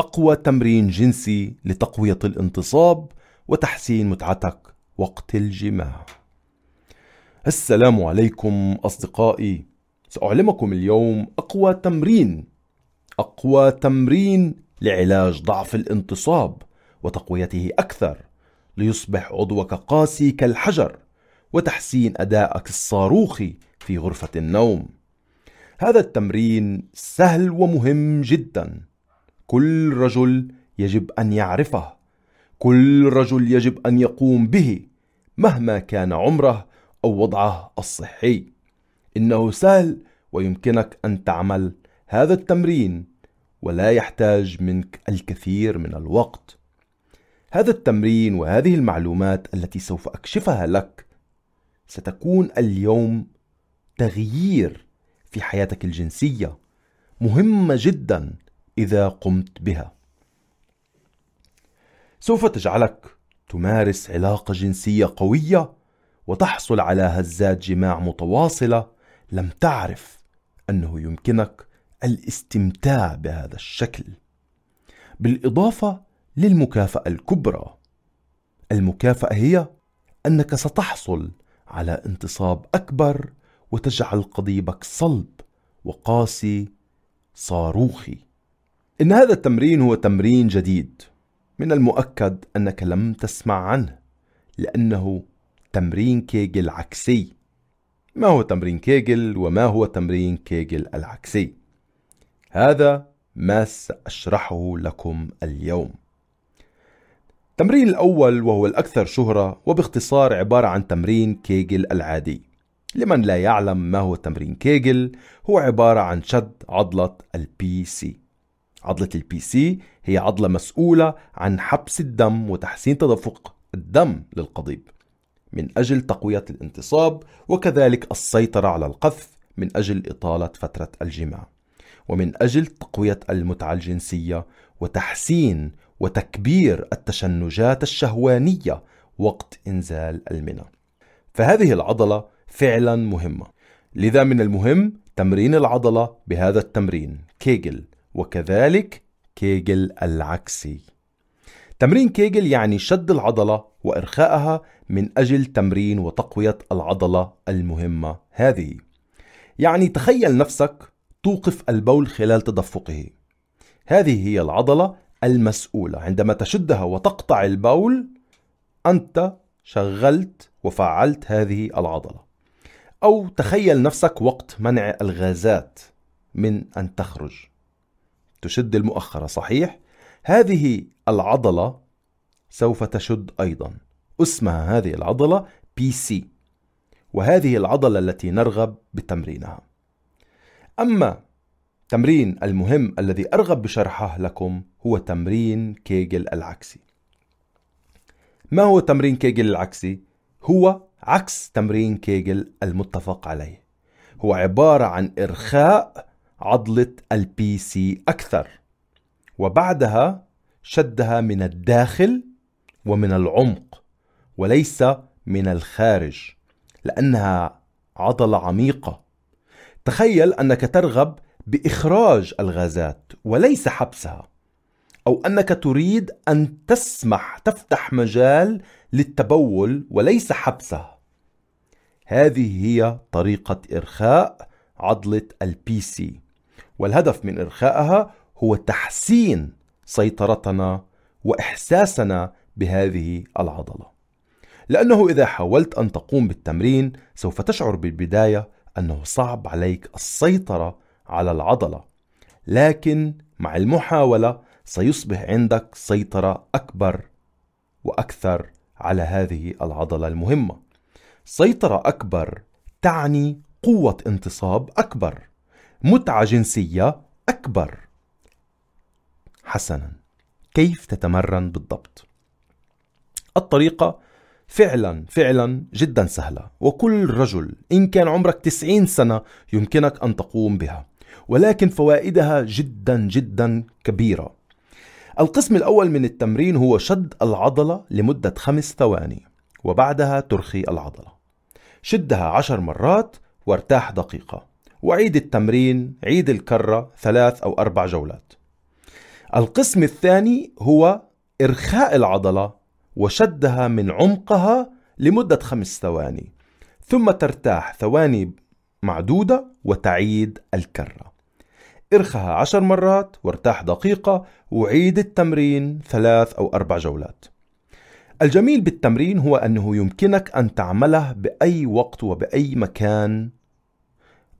أقوى تمرين جنسي لتقوية الانتصاب وتحسين متعتك وقت الجماع. السلام عليكم أصدقائي، سأعلمكم اليوم أقوى تمرين، أقوى تمرين لعلاج ضعف الانتصاب وتقويته أكثر ليصبح عضوك قاسي كالحجر وتحسين أدائك الصاروخي في غرفة النوم. هذا التمرين سهل ومهم جدا كل رجل يجب أن يعرفه كل رجل يجب أن يقوم به مهما كان عمره أو وضعه الصحي. إنه سهل ويمكنك أن تعمل هذا التمرين ولا يحتاج منك الكثير من الوقت. هذا التمرين وهذه المعلومات التي سوف أكشفها لك ستكون اليوم تغيير في حياتك الجنسية مهمة جدا إذا قمت بها. سوف تجعلك تمارس علاقة جنسية قوية وتحصل على هزات جماع متواصلة لم تعرف أنه يمكنك الاستمتاع بهذا الشكل. بالإضافة للمكافأة الكبرى. المكافأة هي أنك ستحصل على انتصاب أكبر وتجعل قضيبك صلب وقاسي صاروخي. إن هذا التمرين هو تمرين جديد. من المؤكد أنك لم تسمع عنه لأنه تمرين كيجل عكسي. ما هو تمرين كيجل وما هو تمرين كيجل العكسي؟ هذا ما سأشرحه لكم اليوم. التمرين الأول وهو الأكثر شهرة وباختصار عبارة عن تمرين كيجل العادي. لمن لا يعلم ما هو تمرين كيجل هو عبارة عن شد عضلة ال PC عضلة ال PC هي عضلة مسؤولة عن حبس الدم وتحسين تدفق الدم للقضيب. من أجل تقوية الانتصاب وكذلك السيطرة على القذف من أجل إطالة فترة الجماع. ومن أجل تقوية المتعة الجنسية وتحسين وتكبير التشنجات الشهوانية وقت إنزال المنى. فهذه العضلة فعلا مهمة. لذا من المهم تمرين العضلة بهذا التمرين كيجل. وكذلك كيجل العكسي. تمرين كيجل يعني شد العضلة وإرخائها من أجل تمرين وتقوية العضلة المهمة هذه. يعني تخيل نفسك توقف البول خلال تدفقه. هذه هي العضلة المسؤولة. عندما تشدها وتقطع البول أنت شغلت وفعلت هذه العضلة. أو تخيل نفسك وقت منع الغازات من أن تخرج. تشد المؤخرة صحيح؟ هذه العضلة سوف تشد أيضا اسمها هذه العضلة سي وهذه العضلة التي نرغب بتمرينها أما تمرين المهم الذي أرغب بشرحه لكم هو تمرين كيجل العكسي ما هو تمرين كيجل العكسي؟ هو عكس تمرين كيجل المتفق عليه هو عبارة عن إرخاء عضلة ال PC أكثر. وبعدها شدها من الداخل ومن العمق وليس من الخارج لأنها عضلة عميقة. تخيل أنك ترغب بإخراج الغازات وليس حبسها أو أنك تريد أن تسمح تفتح مجال للتبول وليس حبسها. هذه هي طريقة إرخاء عضلة ال PC والهدف من إرخائها هو تحسين سيطرتنا وإحساسنا بهذه العضلة. لأنه إذا حاولت أن تقوم بالتمرين سوف تشعر بالبداية أنه صعب عليك السيطرة على العضلة. لكن مع المحاولة سيصبح عندك سيطرة أكبر وأكثر على هذه العضلة المهمة. سيطرة أكبر تعني قوة انتصاب أكبر. متعة جنسية أكبر. حسنا. كيف تتمرن بالضبط؟ الطريقة فعلا فعلا جدا سهلة. وكل رجل إن كان عمرك 90 سنة يمكنك أن تقوم بها. ولكن فوائدها جدا جدا كبيرة. القسم الأول من التمرين هو شد العضلة لمدة خمس ثواني وبعدها ترخي العضلة. شدها عشر مرات وارتاح دقيقة. وعيد التمرين عيد الكرة ثلاث أو أربع جولات. القسم الثاني هو إرخاء العضلة وشدها من عمقها لمدة خمس ثواني ثم ترتاح ثواني معدودة وتعيد الكرة. ارخها عشر مرات وارتاح دقيقة وعيد التمرين ثلاث أو أربع جولات. الجميل بالتمرين هو أنه يمكنك أن تعمله بأي وقت وبأي مكان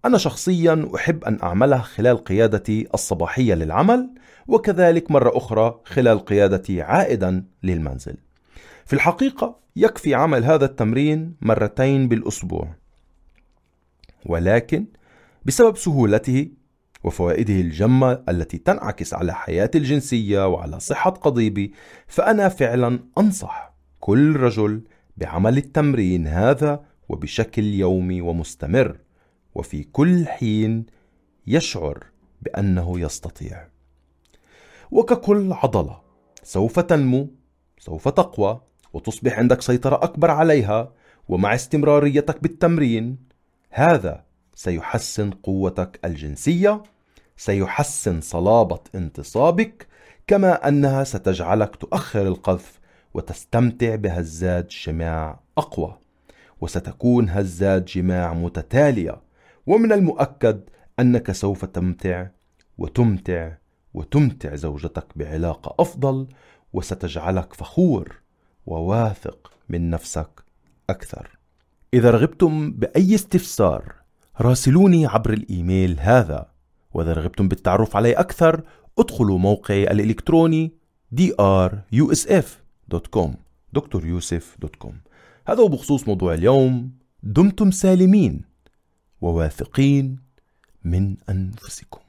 أنا شخصيا أحب أن أعمله خلال قيادتي الصباحية للعمل وكذلك مرة أخرى خلال قيادتي عائدا للمنزل. في الحقيقة يكفي عمل هذا التمرين مرتين بالأسبوع. ولكن بسبب سهولته وفوائده الجمة التي تنعكس على حياتي الجنسية وعلى صحة قضيبي فأنا فعلا أنصح كل رجل بعمل التمرين هذا وبشكل يومي ومستمر. وفي كل حين يشعر بأنه يستطيع. وككل عضلة سوف تنمو سوف تقوى وتصبح عندك سيطرة أكبر عليها ومع استمراريتك بالتمرين هذا سيحسن قوتك الجنسية سيحسن صلابة انتصابك كما أنها ستجعلك تؤخر القذف وتستمتع بهزات جماع أقوى وستكون هزات جماع متتالية. ومن المؤكد أنك سوف تمتع وتمتع وتمتع زوجتك بعلاقة أفضل وستجعلك فخور وواثق من نفسك أكثر. إذا رغبتم بأي استفسار راسلوني عبر الإيميل هذا وإذا رغبتم بالتعرف علي أكثر ادخلوا موقعي الإلكتروني drusf.com دكتوريوسف.com هذا هو بخصوص موضوع اليوم دمتم سالمين. وواثقين من أنفسكم.